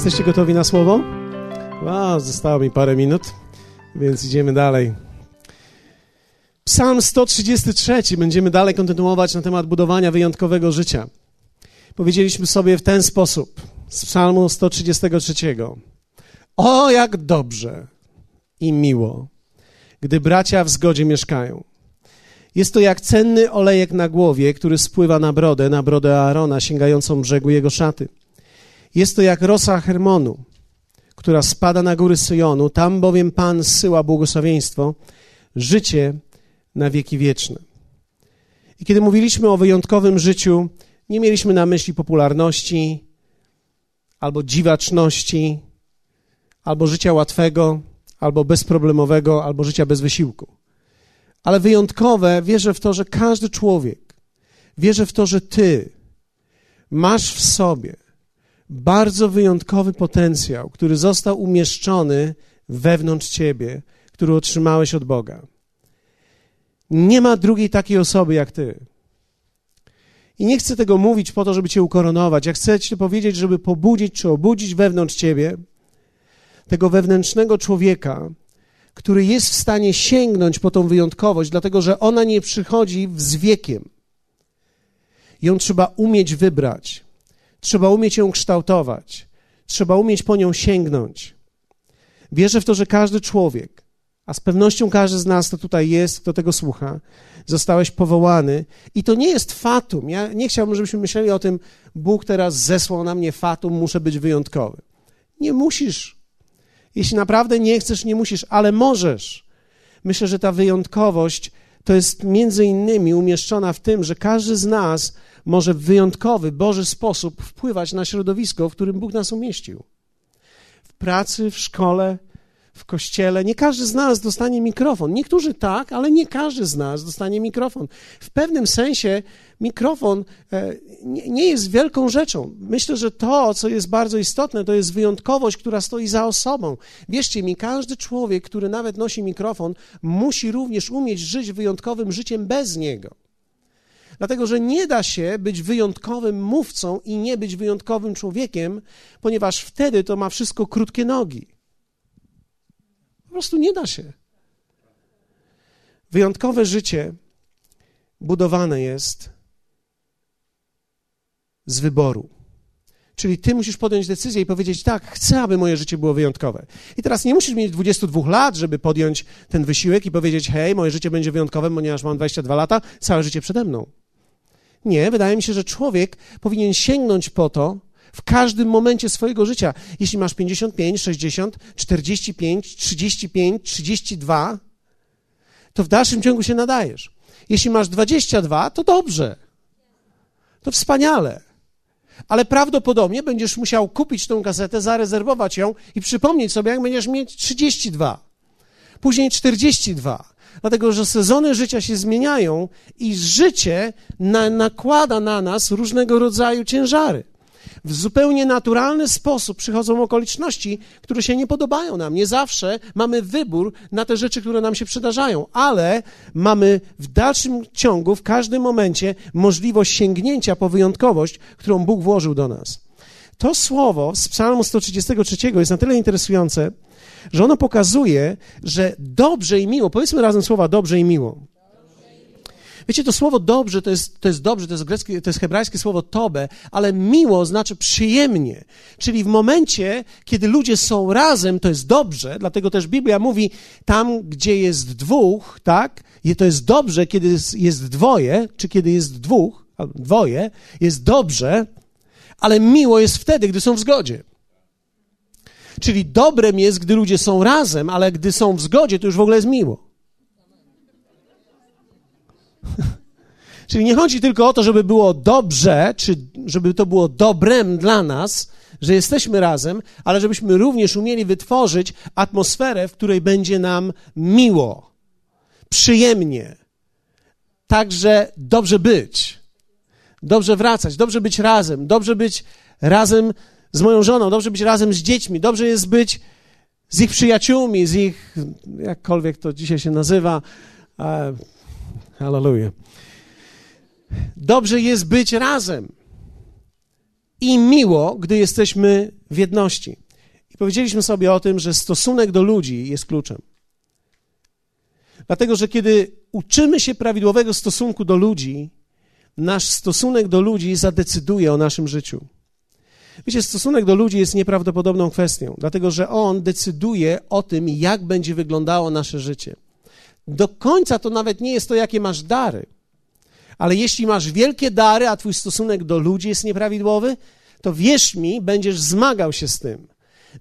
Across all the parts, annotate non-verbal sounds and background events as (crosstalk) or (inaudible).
Jesteście gotowi na słowo? Wow, zostało mi parę minut, więc idziemy dalej. Psalm 133. Będziemy dalej kontynuować na temat budowania wyjątkowego życia. Powiedzieliśmy sobie w ten sposób z Psalmu 133. O, jak dobrze i miło, gdy bracia w zgodzie mieszkają. Jest to jak cenny olejek na głowie, który spływa na brodę, na brodę Aarona, sięgającą brzegu jego szaty. Jest to jak rosa Hermonu, która spada na góry Syjonu, tam bowiem Pan zsyła błogosławieństwo, życie na wieki wieczne. I kiedy mówiliśmy o wyjątkowym życiu, nie mieliśmy na myśli popularności, albo dziwaczności, albo życia łatwego, albo bezproblemowego, albo życia bez wysiłku. Ale wyjątkowe wierzę w to, że każdy człowiek, wierzę w to, że ty masz w sobie bardzo wyjątkowy potencjał, który został umieszczony wewnątrz ciebie, który otrzymałeś od Boga. Nie ma drugiej takiej osoby jak ty. I nie chcę tego mówić po to, żeby cię ukoronować. Ja chcę ci powiedzieć, żeby pobudzić czy obudzić wewnątrz ciebie tego wewnętrznego człowieka, który jest w stanie sięgnąć po tą wyjątkowość, dlatego że ona nie przychodzi z wiekiem. Ją trzeba umieć wybrać. Trzeba umieć ją kształtować. Trzeba umieć po nią sięgnąć. Wierzę w to, że każdy człowiek, a z pewnością każdy z nas, kto tutaj jest, kto tego słucha, zostałeś powołany. I to nie jest fatum. Ja nie chciałbym, żebyśmy myśleli o tym, Bóg teraz zesłał na mnie fatum, muszę być wyjątkowy. Nie musisz. Jeśli naprawdę nie chcesz, nie musisz, ale możesz. Myślę, że ta wyjątkowość to jest między innymi umieszczona w tym, że każdy z nas może w wyjątkowy, Boży sposób wpływać na środowisko, w którym Bóg nas umieścił. W pracy, w szkole, w kościele. Nie każdy z nas dostanie mikrofon. Niektórzy tak, ale nie każdy z nas dostanie mikrofon. W pewnym sensie mikrofon e, nie jest wielką rzeczą. Myślę, że to, co jest bardzo istotne, to jest wyjątkowość, która stoi za osobą. Wierzcie mi, każdy człowiek, który nawet nosi mikrofon, musi również umieć żyć wyjątkowym życiem bez niego. Dlatego, że nie da się być wyjątkowym mówcą i nie być wyjątkowym człowiekiem, ponieważ wtedy to ma wszystko krótkie nogi. Po prostu nie da się. Wyjątkowe życie budowane jest z wyboru. Czyli ty musisz podjąć decyzję i powiedzieć: Tak, chcę, aby moje życie było wyjątkowe. I teraz nie musisz mieć 22 lat, żeby podjąć ten wysiłek i powiedzieć: Hej, moje życie będzie wyjątkowe, ponieważ mam 22 lata, całe życie przede mną. Nie, wydaje mi się, że człowiek powinien sięgnąć po to w każdym momencie swojego życia. Jeśli masz 55, 60, 45, 35, 32, to w dalszym ciągu się nadajesz. Jeśli masz 22, to dobrze. To wspaniale. Ale prawdopodobnie będziesz musiał kupić tą kasetę, zarezerwować ją i przypomnieć sobie, jak będziesz mieć 32, później 42, dlatego że sezony życia się zmieniają i życie na, nakłada na nas różnego rodzaju ciężary. W zupełnie naturalny sposób przychodzą okoliczności, które się nie podobają nam. Nie zawsze mamy wybór na te rzeczy, które nam się przydarzają, ale mamy w dalszym ciągu, w każdym momencie możliwość sięgnięcia po wyjątkowość, którą Bóg włożył do nas. To słowo z Psalmu 133 jest na tyle interesujące, że ono pokazuje, że dobrze i miło, powiedzmy razem słowa dobrze i miło. Wiecie, to słowo dobrze to jest, to jest dobrze, to jest, greckie, to jest hebrajskie słowo tobe, ale miło znaczy przyjemnie. Czyli w momencie, kiedy ludzie są razem, to jest dobrze, dlatego też Biblia mówi, tam, gdzie jest dwóch, tak, to jest dobrze, kiedy jest dwoje, czy kiedy jest dwóch, dwoje, jest dobrze, ale miło jest wtedy, gdy są w zgodzie. Czyli dobrem jest, gdy ludzie są razem, ale gdy są w zgodzie, to już w ogóle jest miło. (laughs) Czyli nie chodzi tylko o to, żeby było dobrze, czy żeby to było dobrem dla nas, że jesteśmy razem, ale żebyśmy również umieli wytworzyć atmosferę, w której będzie nam miło, przyjemnie, także dobrze być, dobrze wracać, dobrze być razem, dobrze być razem z moją żoną, dobrze być razem z dziećmi, dobrze jest być z ich przyjaciółmi, z ich, jakkolwiek to dzisiaj się nazywa. Hallelujah. Dobrze jest być razem. i miło, gdy jesteśmy w jedności. I powiedzieliśmy sobie o tym, że stosunek do ludzi jest kluczem. Dlatego, że kiedy uczymy się prawidłowego stosunku do ludzi, nasz stosunek do ludzi zadecyduje o naszym życiu. Wiecie, stosunek do ludzi jest nieprawdopodobną kwestią, dlatego że on decyduje o tym, jak będzie wyglądało nasze życie. Do końca to nawet nie jest to, jakie masz dary. Ale jeśli masz wielkie dary, a twój stosunek do ludzi jest nieprawidłowy, to wierz mi, będziesz zmagał się z tym.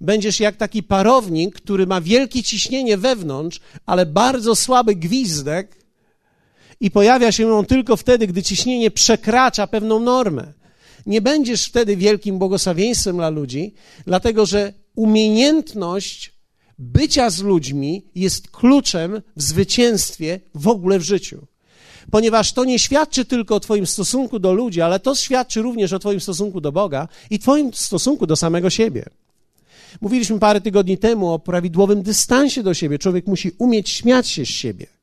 Będziesz jak taki parownik, który ma wielkie ciśnienie wewnątrz, ale bardzo słaby gwizdek i pojawia się on tylko wtedy, gdy ciśnienie przekracza pewną normę. Nie będziesz wtedy wielkim błogosławieństwem dla ludzi, dlatego że umiejętność bycia z ludźmi jest kluczem w zwycięstwie w ogóle w życiu. Ponieważ to nie świadczy tylko o Twoim stosunku do ludzi, ale to świadczy również o Twoim stosunku do Boga i Twoim stosunku do samego siebie. Mówiliśmy parę tygodni temu o prawidłowym dystansie do siebie. Człowiek musi umieć śmiać się z siebie.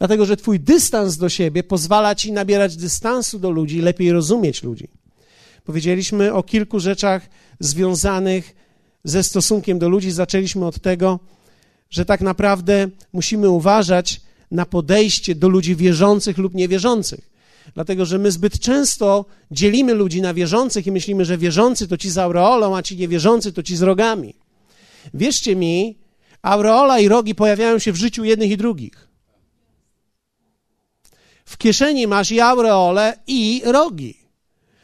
Dlatego, że Twój dystans do siebie pozwala Ci nabierać dystansu do ludzi, lepiej rozumieć ludzi. Powiedzieliśmy o kilku rzeczach związanych ze stosunkiem do ludzi. Zaczęliśmy od tego, że tak naprawdę musimy uważać na podejście do ludzi wierzących lub niewierzących. Dlatego, że my zbyt często dzielimy ludzi na wierzących i myślimy, że wierzący to ci z aureolą, a ci niewierzący to ci z rogami. Wierzcie mi, aureola i rogi pojawiają się w życiu jednych i drugich. W kieszeni masz i aureole, i rogi.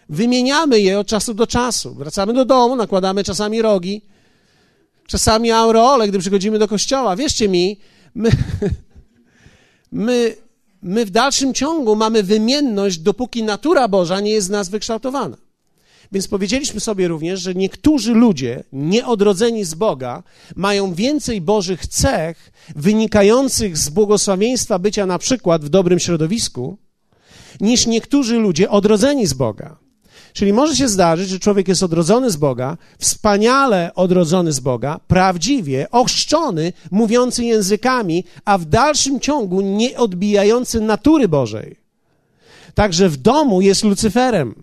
Wymieniamy je od czasu do czasu. Wracamy do domu, nakładamy czasami rogi, czasami aureole, gdy przychodzimy do kościoła. Wierzcie mi, my, (laughs) my, my w dalszym ciągu mamy wymienność, dopóki natura Boża nie jest z nas wykształtowana. Więc powiedzieliśmy sobie również, że niektórzy ludzie nieodrodzeni z Boga mają więcej Bożych cech wynikających z błogosławieństwa bycia na przykład w dobrym środowisku, niż niektórzy ludzie odrodzeni z Boga. Czyli może się zdarzyć, że człowiek jest odrodzony z Boga, wspaniale odrodzony z Boga, prawdziwie, ochrzczony, mówiący językami, a w dalszym ciągu nie odbijający natury Bożej. Także w domu jest Lucyferem.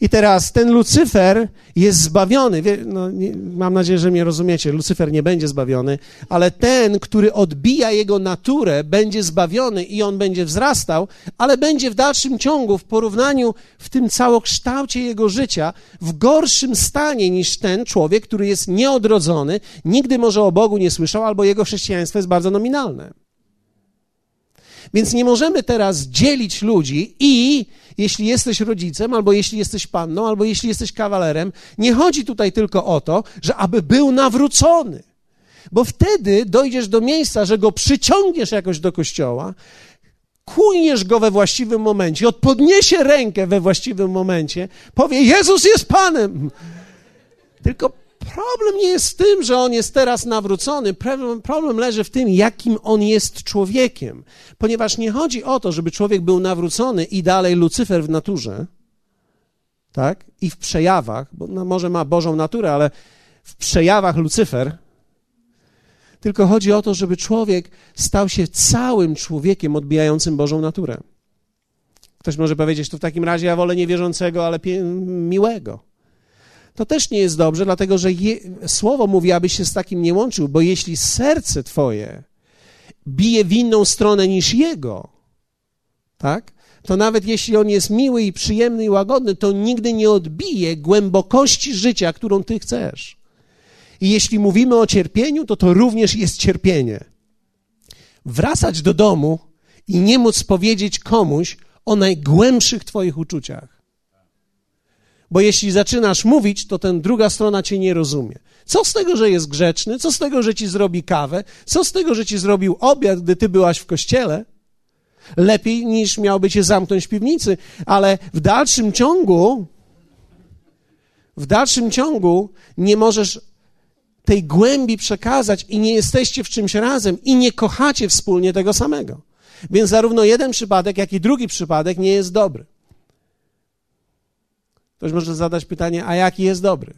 I teraz ten Lucyfer jest zbawiony. No, nie, mam nadzieję, że mnie rozumiecie. Lucyfer nie będzie zbawiony, ale ten, który odbija jego naturę, będzie zbawiony i on będzie wzrastał, ale będzie w dalszym ciągu, w porównaniu w tym całokształcie jego życia, w gorszym stanie niż ten człowiek, który jest nieodrodzony, nigdy może o Bogu nie słyszał, albo jego chrześcijaństwo jest bardzo nominalne. Więc nie możemy teraz dzielić ludzi i jeśli jesteś rodzicem, albo jeśli jesteś panną, albo jeśli jesteś kawalerem, nie chodzi tutaj tylko o to, że aby był nawrócony. Bo wtedy dojdziesz do miejsca, że go przyciągniesz jakoś do kościoła, kujniesz go we właściwym momencie, odpodniesie rękę we właściwym momencie, powie: Jezus jest Panem. Tylko problem nie jest w tym, że on jest teraz nawrócony. Problem, problem leży w tym, jakim on jest człowiekiem. Ponieważ nie chodzi o to, żeby człowiek był nawrócony i dalej Lucyfer w naturze, tak? I w przejawach, bo no może ma Bożą naturę, ale w przejawach Lucyfer. Tylko chodzi o to, żeby człowiek stał się całym człowiekiem odbijającym Bożą naturę. Ktoś może powiedzieć, to w takim razie ja wolę niewierzącego, ale miłego to też nie jest dobrze, dlatego że je, słowo mówi, abyś się z takim nie łączył, bo jeśli serce twoje bije w inną stronę niż jego, tak? To nawet jeśli on jest miły i przyjemny i łagodny, to nigdy nie odbije głębokości życia, którą ty chcesz. I jeśli mówimy o cierpieniu, to to również jest cierpienie. Wracać do domu i nie móc powiedzieć komuś o najgłębszych twoich uczuciach. Bo jeśli zaczynasz mówić, to ten druga strona cię nie rozumie. Co z tego, że jest grzeczny? Co z tego, że ci zrobi kawę? Co z tego, że ci zrobił obiad, gdy ty byłaś w kościele? Lepiej niż miałby cię zamknąć w piwnicy, ale w dalszym ciągu, w dalszym ciągu nie możesz tej głębi przekazać i nie jesteście w czymś razem i nie kochacie wspólnie tego samego. Więc zarówno jeden przypadek, jak i drugi przypadek nie jest dobry. Ktoś może zadać pytanie, a jaki jest dobry?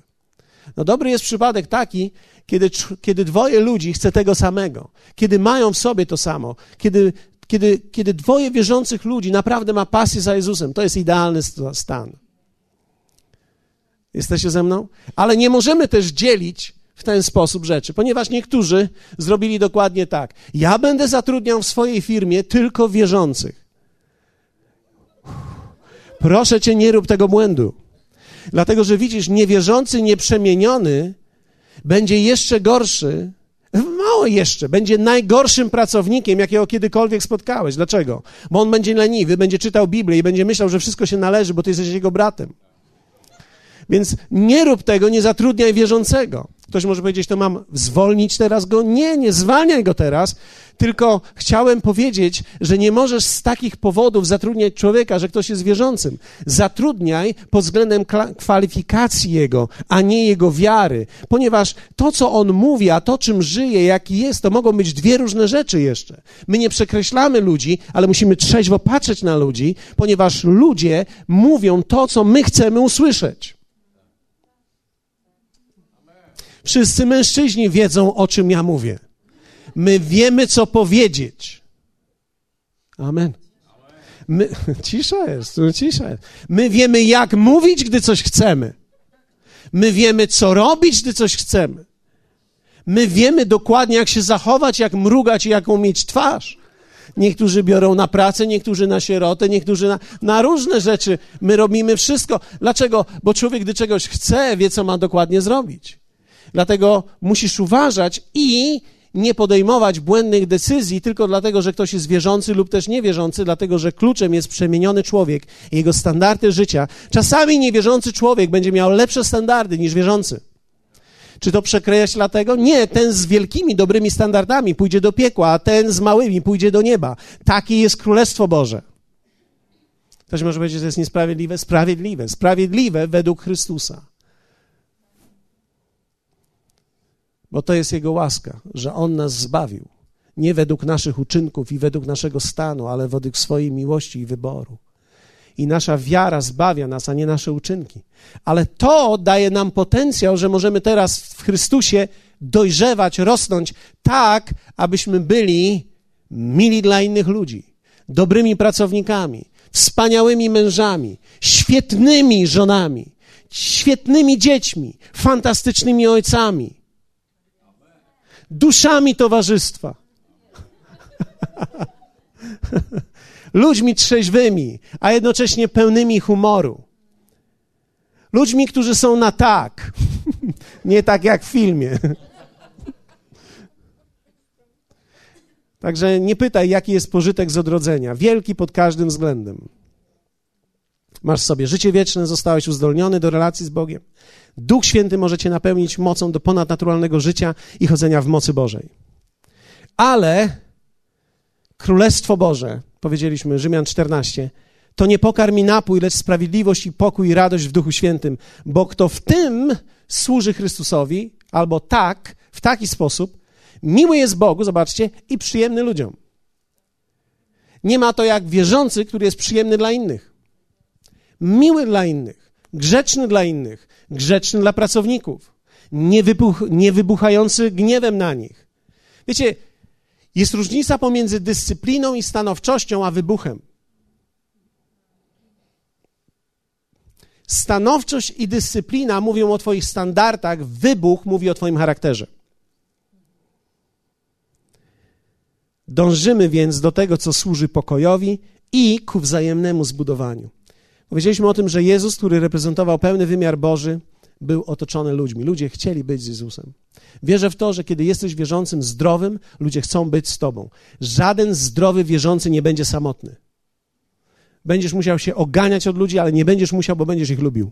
No dobry jest przypadek taki, kiedy, kiedy dwoje ludzi chce tego samego, kiedy mają w sobie to samo, kiedy, kiedy, kiedy dwoje wierzących ludzi naprawdę ma pasję za Jezusem. To jest idealny stan. Jesteście ze mną? Ale nie możemy też dzielić w ten sposób rzeczy, ponieważ niektórzy zrobili dokładnie tak. Ja będę zatrudniał w swojej firmie tylko wierzących. Proszę cię, nie rób tego błędu. Dlatego, że widzisz, niewierzący, nieprzemieniony będzie jeszcze gorszy, mało jeszcze, będzie najgorszym pracownikiem, jakiego kiedykolwiek spotkałeś. Dlaczego? Bo on będzie leniwy, będzie czytał Biblię i będzie myślał, że wszystko się należy, bo ty jesteś jego bratem. Więc nie rób tego, nie zatrudniaj wierzącego. Ktoś może powiedzieć, to mam zwolnić teraz go? Nie, nie zwalniaj go teraz, tylko chciałem powiedzieć, że nie możesz z takich powodów zatrudniać człowieka, że ktoś jest wierzącym. Zatrudniaj pod względem kwalifikacji jego, a nie jego wiary, ponieważ to, co on mówi, a to, czym żyje, jaki jest, to mogą być dwie różne rzeczy jeszcze. My nie przekreślamy ludzi, ale musimy trzeźwo patrzeć na ludzi, ponieważ ludzie mówią to, co my chcemy usłyszeć. Wszyscy mężczyźni wiedzą, o czym ja mówię. My wiemy, co powiedzieć. Amen. My, (laughs) cisza jest, cisza jest. My wiemy, jak mówić, gdy coś chcemy. My wiemy, co robić, gdy coś chcemy. My wiemy dokładnie, jak się zachować, jak mrugać i jaką mieć twarz. Niektórzy biorą na pracę, niektórzy na sierotę, niektórzy na, na różne rzeczy. My robimy wszystko. Dlaczego? Bo człowiek, gdy czegoś chce, wie, co ma dokładnie zrobić. Dlatego musisz uważać i nie podejmować błędnych decyzji tylko dlatego, że ktoś jest wierzący lub też niewierzący, dlatego że kluczem jest przemieniony człowiek i jego standardy życia. Czasami niewierzący człowiek będzie miał lepsze standardy niż wierzący. Czy to przekreśla tego? Nie, ten z wielkimi, dobrymi standardami pójdzie do piekła, a ten z małymi pójdzie do nieba. Takie jest Królestwo Boże. Ktoś może powiedzieć, że to jest niesprawiedliwe? Sprawiedliwe. Sprawiedliwe według Chrystusa. Bo to jest Jego łaska, że On nas zbawił. Nie według naszych uczynków i według naszego stanu, ale według swojej miłości i wyboru. I nasza wiara zbawia nas, a nie nasze uczynki. Ale to daje nam potencjał, że możemy teraz w Chrystusie dojrzewać, rosnąć tak, abyśmy byli mili dla innych ludzi, dobrymi pracownikami, wspaniałymi mężami, świetnymi żonami, świetnymi dziećmi, fantastycznymi ojcami duszami towarzystwa. Ludźmi trzeźwymi, a jednocześnie pełnymi humoru. Ludźmi, którzy są na tak, nie tak jak w filmie. Także nie pytaj, jaki jest pożytek z odrodzenia. Wielki pod każdym względem. Masz sobie życie wieczne, zostałeś uzdolniony do relacji z Bogiem. Duch Święty może cię napełnić mocą do ponadnaturalnego życia i chodzenia w mocy Bożej. Ale Królestwo Boże, powiedzieliśmy, Rzymian 14, to nie pokarm i napój, lecz sprawiedliwość i pokój i radość w Duchu Świętym, bo kto w tym służy Chrystusowi, albo tak, w taki sposób, miły jest Bogu, zobaczcie, i przyjemny ludziom. Nie ma to jak wierzący, który jest przyjemny dla innych. Miły dla innych, grzeczny dla innych, grzeczny dla pracowników, niewybuch, niewybuchający gniewem na nich. Wiecie, jest różnica pomiędzy dyscypliną i stanowczością, a wybuchem. Stanowczość i dyscyplina mówią o Twoich standardach, wybuch mówi o Twoim charakterze. Dążymy więc do tego, co służy pokojowi i ku wzajemnemu zbudowaniu. Powiedzieliśmy o tym, że Jezus, który reprezentował pełny wymiar Boży, był otoczony ludźmi. Ludzie chcieli być z Jezusem. Wierzę w to, że kiedy jesteś wierzącym, zdrowym, ludzie chcą być z Tobą. Żaden zdrowy wierzący nie będzie samotny. Będziesz musiał się oganiać od ludzi, ale nie będziesz musiał, bo będziesz ich lubił.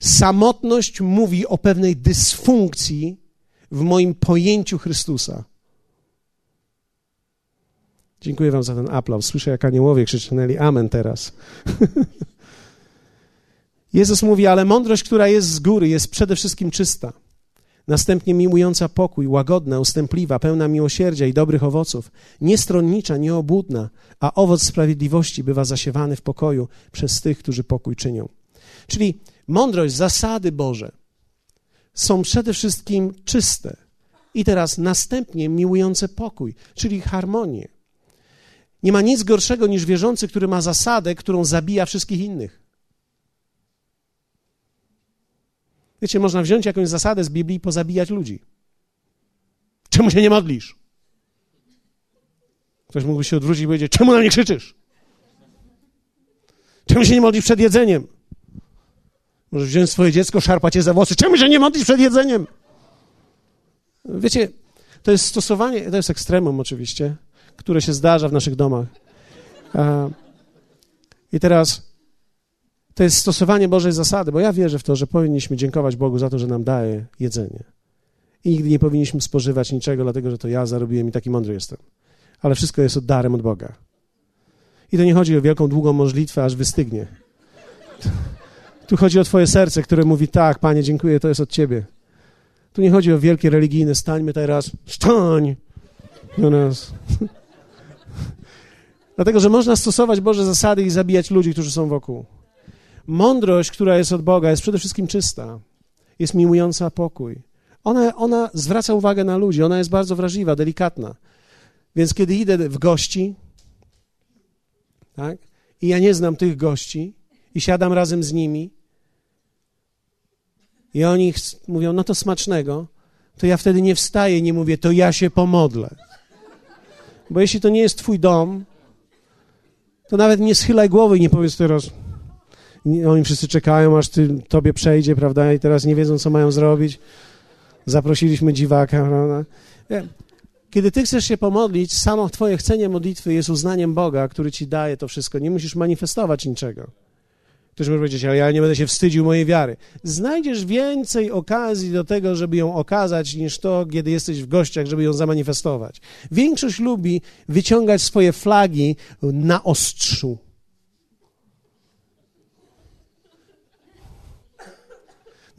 Samotność mówi o pewnej dysfunkcji w moim pojęciu Chrystusa. Dziękuję Wam za ten aplauz. Słyszę, jak aniołowie krzycznęli Amen teraz. (laughs) Jezus mówi, ale mądrość, która jest z góry, jest przede wszystkim czysta. Następnie miłująca pokój, łagodna, ustępliwa, pełna miłosierdzia i dobrych owoców, niestronnicza, nieobłudna, a owoc sprawiedliwości bywa zasiewany w pokoju przez tych, którzy pokój czynią. Czyli mądrość, zasady Boże są przede wszystkim czyste. I teraz następnie miłujące pokój, czyli harmonię. Nie ma nic gorszego niż wierzący, który ma zasadę, którą zabija wszystkich innych. Wiecie, można wziąć jakąś zasadę z Biblii i pozabijać ludzi. Czemu się nie modlisz? Ktoś mógłby się odwrócić i powiedzieć, czemu na mnie krzyczysz? Czemu się nie modlisz przed jedzeniem? Możesz wziąć swoje dziecko, szarpać je za włosy. Czemu się nie modlisz przed jedzeniem? Wiecie, to jest stosowanie, to jest ekstremum oczywiście, które się zdarza w naszych domach. I teraz to jest stosowanie Bożej zasady, bo ja wierzę w to, że powinniśmy dziękować Bogu za to, że nam daje jedzenie. I nigdy nie powinniśmy spożywać niczego, dlatego że to ja zarobiłem i taki mądry jestem. Ale wszystko jest darem od Boga. I to nie chodzi o wielką, długą modlitwę, aż wystygnie. Tu chodzi o Twoje serce, które mówi: Tak, Panie, dziękuję, to jest od Ciebie. Tu nie chodzi o wielkie religijne, stańmy teraz, stań do nas. Dlatego, że można stosować Boże zasady i zabijać ludzi, którzy są wokół. Mądrość, która jest od Boga, jest przede wszystkim czysta. Jest miłująca pokój. Ona, ona zwraca uwagę na ludzi, ona jest bardzo wrażliwa, delikatna. Więc kiedy idę w gości, tak, i ja nie znam tych gości, i siadam razem z nimi, i oni mówią, no to smacznego, to ja wtedy nie wstaję, nie mówię, to ja się pomodlę. Bo jeśli to nie jest twój dom, to nawet nie schylaj głowy i nie powiedz teraz, oni wszyscy czekają, aż ty, tobie przejdzie, prawda, i teraz nie wiedzą, co mają zrobić. Zaprosiliśmy dziwaka, prawda. Kiedy ty chcesz się pomodlić, samo twoje chcenie modlitwy jest uznaniem Boga, który ci daje to wszystko. Nie musisz manifestować niczego. Ktoś może powiedzieć, ale ja nie będę się wstydził mojej wiary. Znajdziesz więcej okazji do tego, żeby ją okazać, niż to, kiedy jesteś w gościach, żeby ją zamanifestować. Większość lubi wyciągać swoje flagi na ostrzu.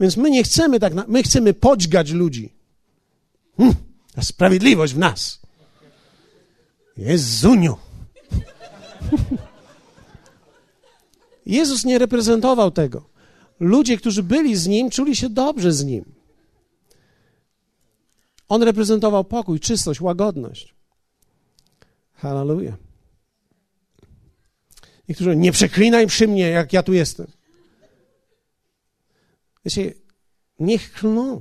Więc my nie chcemy tak, na, my chcemy podźgać ludzi. Hm, ta sprawiedliwość w nas. Jezuniu. Jezus nie reprezentował tego. Ludzie, którzy byli z Nim, czuli się dobrze z Nim. On reprezentował pokój, czystość, łagodność. Hallelujah. Niektórzy nie przeklinaj przy mnie, jak ja tu jestem. Wiecie, niech klną.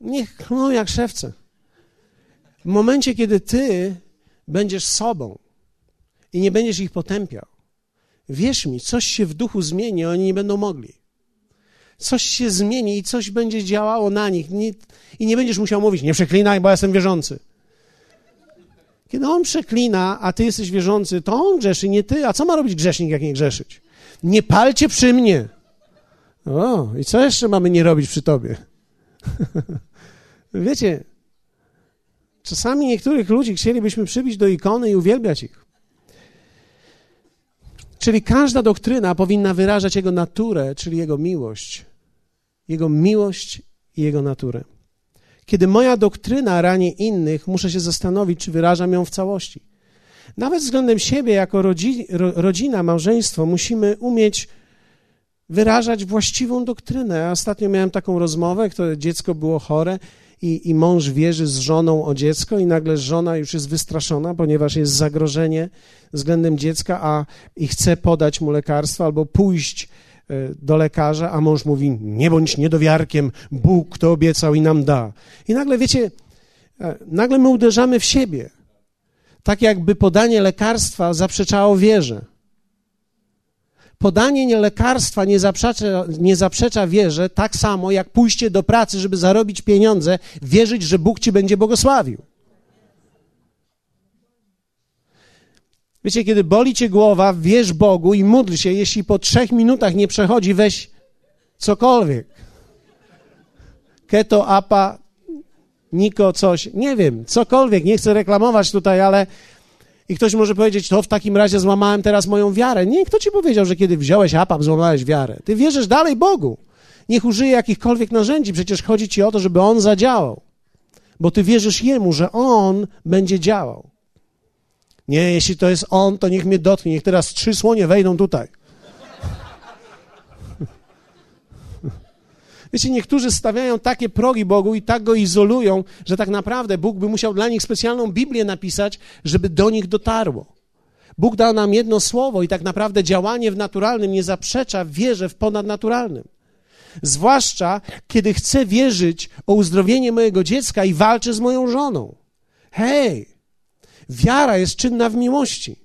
Niech klną jak szewce. W momencie, kiedy ty będziesz sobą i nie będziesz ich potępiał, wierz mi, coś się w duchu zmieni, oni nie będą mogli. Coś się zmieni i coś będzie działało na nich. Nie, I nie będziesz musiał mówić, nie przeklinaj, bo ja jestem wierzący. Kiedy on przeklina, a ty jesteś wierzący, to on grzeszy, nie ty. A co ma robić grzesznik, jak nie grzeszyć? Nie palcie przy mnie. O, i co jeszcze mamy nie robić przy tobie? (laughs) Wiecie, czasami niektórych ludzi chcielibyśmy przybić do ikony i uwielbiać ich. Czyli każda doktryna powinna wyrażać jego naturę, czyli jego miłość. Jego miłość i jego naturę. Kiedy moja doktryna rani innych, muszę się zastanowić, czy wyrażam ją w całości. Nawet względem siebie, jako rodzi, ro, rodzina, małżeństwo, musimy umieć wyrażać właściwą doktrynę. Ostatnio miałem taką rozmowę, które dziecko było chore i, i mąż wierzy z żoną o dziecko i nagle żona już jest wystraszona, ponieważ jest zagrożenie względem dziecka, a i chce podać mu lekarstwo albo pójść e, do lekarza, a mąż mówi, nie bądź niedowiarkiem, Bóg to obiecał i nam da. I nagle, wiecie, e, nagle my uderzamy w siebie. Tak jakby podanie lekarstwa zaprzeczało wierze podanie nie lekarstwa nie zaprzecza, nie zaprzecza wierze, tak samo jak pójście do pracy, żeby zarobić pieniądze, wierzyć, że Bóg ci będzie błogosławił. Wiecie, kiedy boli cię głowa, wierz Bogu i módl się. Jeśli po trzech minutach nie przechodzi, weź cokolwiek. Keto, apa, niko, coś. Nie wiem, cokolwiek. Nie chcę reklamować tutaj, ale i ktoś może powiedzieć, to w takim razie złamałem teraz moją wiarę. Nie, kto ci powiedział, że kiedy wziąłeś apap, złamałeś wiarę? Ty wierzysz dalej Bogu. Niech użyje jakichkolwiek narzędzi, przecież chodzi ci o to, żeby On zadziałał. Bo ty wierzysz Jemu, że On będzie działał. Nie, jeśli to jest On, to niech mnie dotknie. Niech teraz trzy słonie wejdą tutaj. Wiecie, niektórzy stawiają takie progi Bogu i tak go izolują, że tak naprawdę Bóg by musiał dla nich specjalną Biblię napisać, żeby do nich dotarło. Bóg dał nam jedno słowo i tak naprawdę działanie w naturalnym nie zaprzecza wierze w ponadnaturalnym. Zwłaszcza, kiedy chcę wierzyć o uzdrowienie mojego dziecka i walczę z moją żoną. Hej, wiara jest czynna w miłości.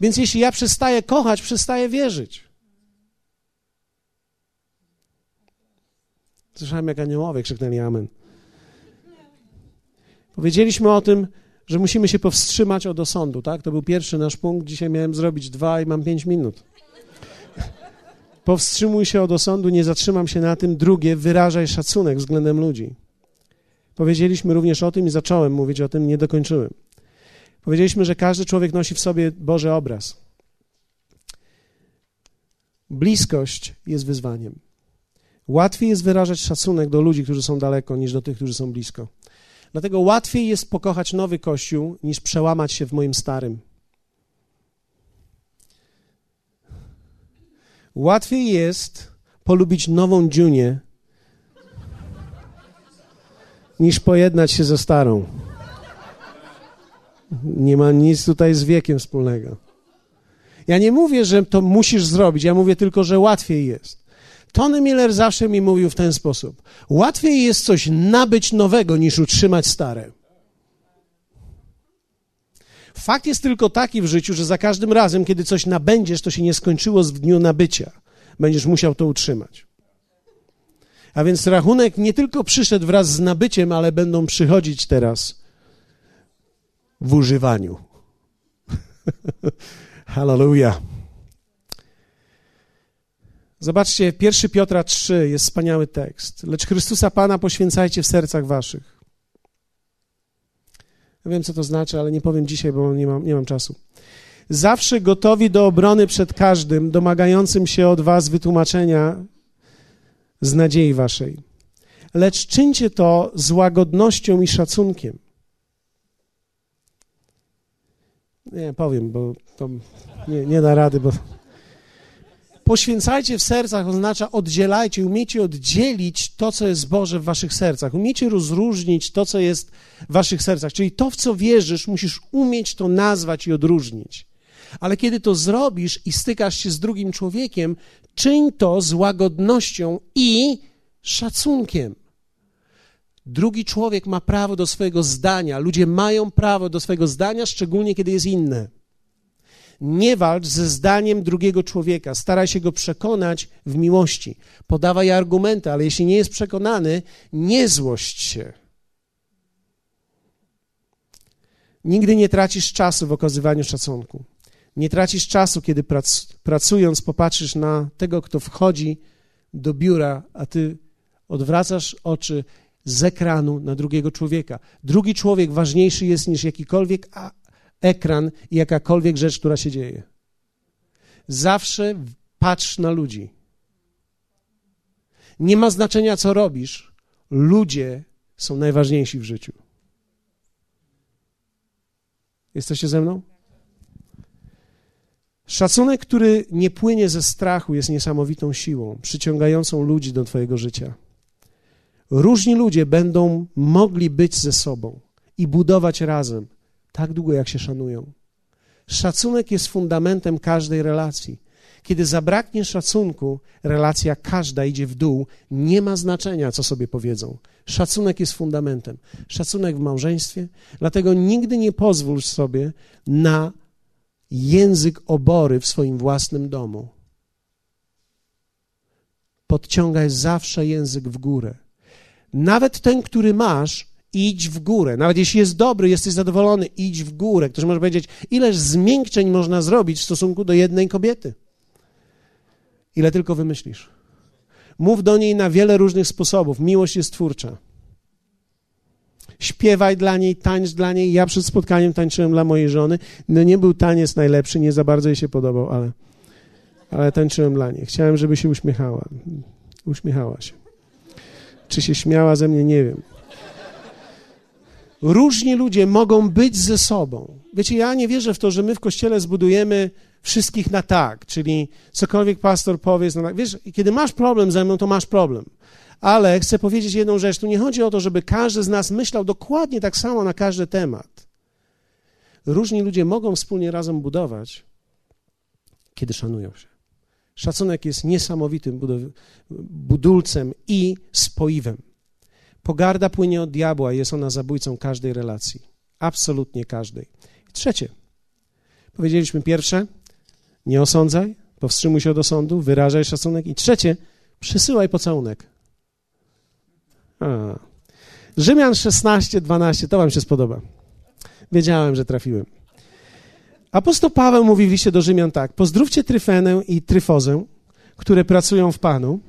Więc jeśli ja przestaję kochać, przestaję wierzyć. Słyszałem, jak aniołowie krzyknęli amen. Powiedzieliśmy o tym, że musimy się powstrzymać od osądu, tak? To był pierwszy nasz punkt. Dzisiaj miałem zrobić dwa i mam pięć minut. (laughs) Powstrzymuj się od osądu, nie zatrzymam się na tym. Drugie, wyrażaj szacunek względem ludzi. Powiedzieliśmy również o tym i zacząłem mówić o tym, nie dokończyłem. Powiedzieliśmy, że każdy człowiek nosi w sobie Boży obraz. Bliskość jest wyzwaniem. Łatwiej jest wyrażać szacunek do ludzi, którzy są daleko, niż do tych, którzy są blisko. Dlatego łatwiej jest pokochać nowy kościół, niż przełamać się w moim starym. Łatwiej jest polubić nową dziunię, niż pojednać się ze starą. Nie ma nic tutaj z wiekiem wspólnego. Ja nie mówię, że to musisz zrobić, ja mówię tylko, że łatwiej jest. Tony Miller zawsze mi mówił w ten sposób: łatwiej jest coś nabyć nowego, niż utrzymać stare. Fakt jest tylko taki w życiu, że za każdym razem, kiedy coś nabędziesz, to się nie skończyło z dniu nabycia. Będziesz musiał to utrzymać. A więc rachunek nie tylko przyszedł wraz z nabyciem, ale będą przychodzić teraz w używaniu. (laughs) Hallelujah. Zobaczcie, 1 Piotra 3 jest wspaniały tekst. Lecz Chrystusa Pana poświęcajcie w sercach waszych. Ja wiem, co to znaczy, ale nie powiem dzisiaj, bo nie mam, nie mam czasu. Zawsze gotowi do obrony przed każdym, domagającym się od was wytłumaczenia z nadziei waszej. Lecz czyńcie to z łagodnością i szacunkiem. Nie, powiem, bo to nie, nie da rady, bo Poświęcajcie w sercach oznacza oddzielajcie, umiecie oddzielić to, co jest Boże w waszych sercach. Umiecie rozróżnić to, co jest w waszych sercach. Czyli to, w co wierzysz, musisz umieć to nazwać i odróżnić. Ale kiedy to zrobisz i stykasz się z drugim człowiekiem, czyń to z łagodnością i szacunkiem. Drugi człowiek ma prawo do swojego zdania. Ludzie mają prawo do swojego zdania, szczególnie kiedy jest inne. Nie walcz ze zdaniem drugiego człowieka, staraj się go przekonać w miłości. Podawaj argumenty, ale jeśli nie jest przekonany, nie złość się. Nigdy nie tracisz czasu w okazywaniu szacunku. Nie tracisz czasu, kiedy prac, pracując popatrzysz na tego, kto wchodzi do biura, a ty odwracasz oczy z ekranu na drugiego człowieka. Drugi człowiek ważniejszy jest niż jakikolwiek ekran i jakakolwiek rzecz, która się dzieje. Zawsze patrz na ludzi. Nie ma znaczenia, co robisz. Ludzie są najważniejsi w życiu. Jesteście ze mną? Szacunek, który nie płynie ze strachu, jest niesamowitą siłą, przyciągającą ludzi do Twojego życia. Różni ludzie będą mogli być ze sobą i budować razem, tak długo, jak się szanują. Szacunek jest fundamentem każdej relacji. Kiedy zabraknie szacunku, relacja każda idzie w dół, nie ma znaczenia, co sobie powiedzą. Szacunek jest fundamentem. Szacunek w małżeństwie, dlatego nigdy nie pozwól sobie na język obory w swoim własnym domu. Podciągaj zawsze język w górę. Nawet ten, który masz, idź w górę. Nawet jeśli jest dobry, jesteś zadowolony, idź w górę. Ktoś może powiedzieć, ileż zmiękczeń można zrobić w stosunku do jednej kobiety. Ile tylko wymyślisz. Mów do niej na wiele różnych sposobów. Miłość jest twórcza. Śpiewaj dla niej, tańcz dla niej. Ja przed spotkaniem tańczyłem dla mojej żony. No nie był taniec najlepszy, nie za bardzo jej się podobał, ale, ale tańczyłem dla niej. Chciałem, żeby się uśmiechała. Uśmiechała się. Czy się śmiała ze mnie, nie wiem. Różni ludzie mogą być ze sobą. Wiecie, ja nie wierzę w to, że my w kościele zbudujemy wszystkich na tak, czyli cokolwiek pastor powie, no tak. Wiesz, kiedy masz problem ze mną, to masz problem. Ale chcę powiedzieć jedną rzecz. Tu nie chodzi o to, żeby każdy z nas myślał dokładnie tak samo na każdy temat. Różni ludzie mogą wspólnie razem budować, kiedy szanują się. Szacunek jest niesamowitym budulcem i spoiwem. Pogarda płynie od diabła i jest ona zabójcą każdej relacji. Absolutnie każdej. Trzecie. Powiedzieliśmy pierwsze, nie osądzaj, powstrzymuj się od osądu, wyrażaj szacunek. I trzecie, przysyłaj pocałunek. A. Rzymian 16, 12, to wam się spodoba. Wiedziałem, że trafiłem. Apostoł Paweł mówi w liście do Rzymian tak: Pozdrówcie Tryfenę i Tryfozę, które pracują w Panu.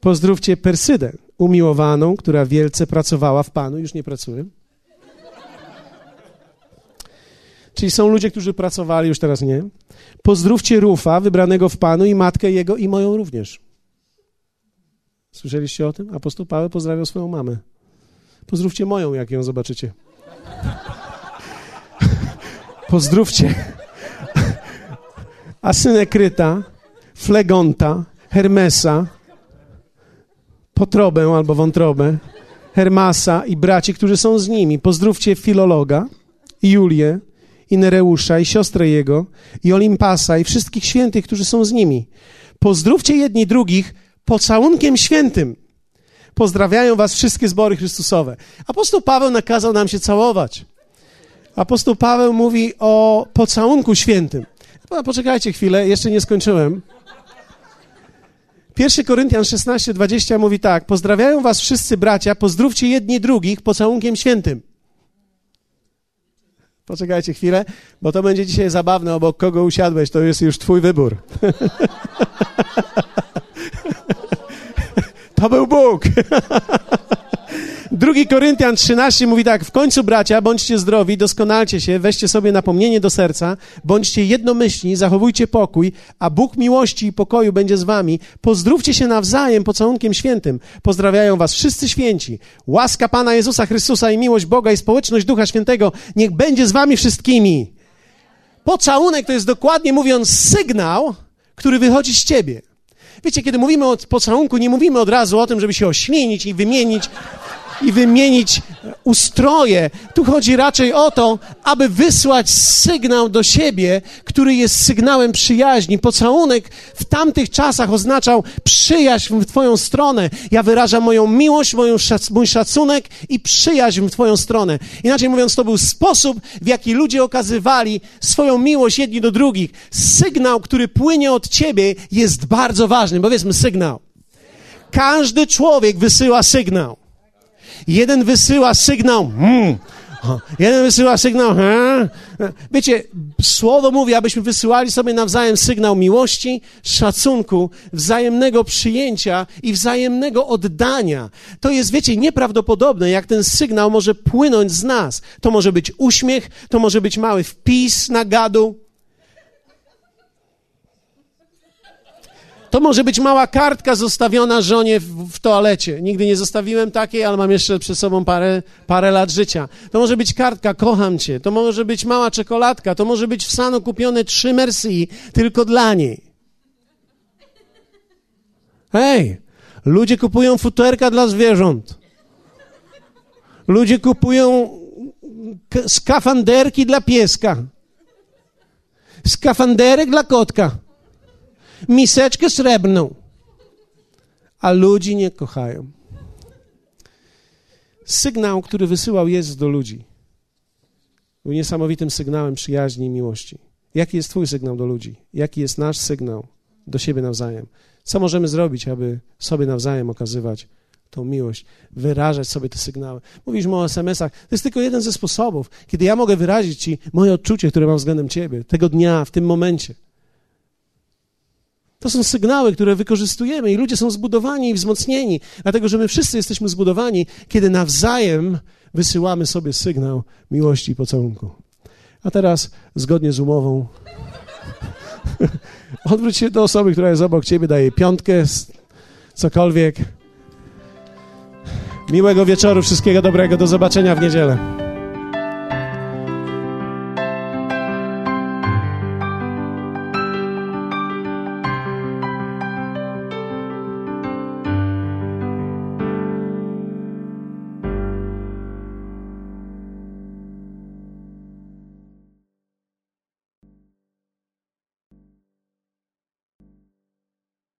Pozdrówcie Persydę, umiłowaną, która wielce pracowała w Panu, już nie pracuje. Czyli są ludzie, którzy pracowali, już teraz nie. Pozdrówcie Rufa, wybranego w Panu, i matkę jego, i moją również. Słyszeliście o tym? Apostoł Paweł pozdrawiał swoją mamę. Pozdrówcie moją, jak ją zobaczycie. Pozdrówcie Asynekryta, Flegonta, Hermesa, Potrobę albo Wątrobę, Hermasa i braci, którzy są z nimi. Pozdrówcie Filologa, Julię, i Nereusza, i siostrę jego, i Olimpasa, i wszystkich świętych, którzy są z nimi. Pozdrówcie jedni drugich pocałunkiem świętym. Pozdrawiają was wszystkie zbory Chrystusowe. Apostoł Paweł nakazał nam się całować. Apostoł Paweł mówi o pocałunku świętym. Poczekajcie chwilę, jeszcze nie skończyłem. 1 Koryntian 16, 20 mówi tak: Pozdrawiają was wszyscy bracia, pozdrówcie jedni drugich pocałunkiem świętym. Poczekajcie chwilę, bo to będzie dzisiaj zabawne, obok kogo usiadłeś, to jest już twój wybór. (laughs) to był Bóg. (laughs) Drugi Koryntian 13 mówi tak, w końcu bracia, bądźcie zdrowi, doskonalcie się, weźcie sobie napomnienie do serca, bądźcie jednomyślni, zachowujcie pokój, a Bóg miłości i pokoju będzie z wami. Pozdrówcie się nawzajem pocałunkiem świętym. Pozdrawiają was wszyscy święci. Łaska Pana Jezusa Chrystusa i miłość Boga i społeczność Ducha Świętego niech będzie z wami wszystkimi. Pocałunek to jest dokładnie mówiąc sygnał, który wychodzi z ciebie. Wiecie, kiedy mówimy o pocałunku, nie mówimy od razu o tym, żeby się ośmienić i wymienić i wymienić ustroje. Tu chodzi raczej o to, aby wysłać sygnał do siebie, który jest sygnałem przyjaźni. Pocałunek w tamtych czasach oznaczał przyjaźń w Twoją stronę. Ja wyrażam moją miłość, moją szac mój szacunek i przyjaźń w Twoją stronę. Inaczej mówiąc, to był sposób, w jaki ludzie okazywali swoją miłość jedni do drugich. Sygnał, który płynie od Ciebie, jest bardzo ważny. Powiedzmy sygnał. Każdy człowiek wysyła sygnał. Jeden wysyła sygnał, hmm, jeden wysyła sygnał, hmm. wiecie, słowo mówi, abyśmy wysyłali sobie nawzajem sygnał miłości, szacunku, wzajemnego przyjęcia i wzajemnego oddania. To jest, wiecie, nieprawdopodobne, jak ten sygnał może płynąć z nas. To może być uśmiech, to może być mały wpis na gadu, To może być mała kartka zostawiona żonie w, w, toalecie. Nigdy nie zostawiłem takiej, ale mam jeszcze przed sobą parę, parę lat życia. To może być kartka, kocham cię. To może być mała czekoladka. To może być w Sano kupione trzy Merci tylko dla niej. Hej, ludzie kupują futerka dla zwierząt. Ludzie kupują skafanderki dla pieska. Skafanderek dla kotka miseczkę srebrną, a ludzi nie kochają. Sygnał, który wysyłał Jezus do ludzi, był niesamowitym sygnałem przyjaźni i miłości. Jaki jest Twój sygnał do ludzi? Jaki jest nasz sygnał do siebie nawzajem? Co możemy zrobić, aby sobie nawzajem okazywać tą miłość, wyrażać sobie te sygnały? Mówiliśmy o SMS-ach. To jest tylko jeden ze sposobów, kiedy ja mogę wyrazić Ci moje odczucie, które mam względem Ciebie, tego dnia, w tym momencie. To są sygnały, które wykorzystujemy i ludzie są zbudowani i wzmocnieni, dlatego że my wszyscy jesteśmy zbudowani, kiedy nawzajem wysyłamy sobie sygnał miłości i pocałunku. A teraz, zgodnie z umową, (laughs) odwróć się do osoby, która jest obok ciebie, daje piątkę, cokolwiek. Miłego wieczoru, wszystkiego dobrego, do zobaczenia w niedzielę.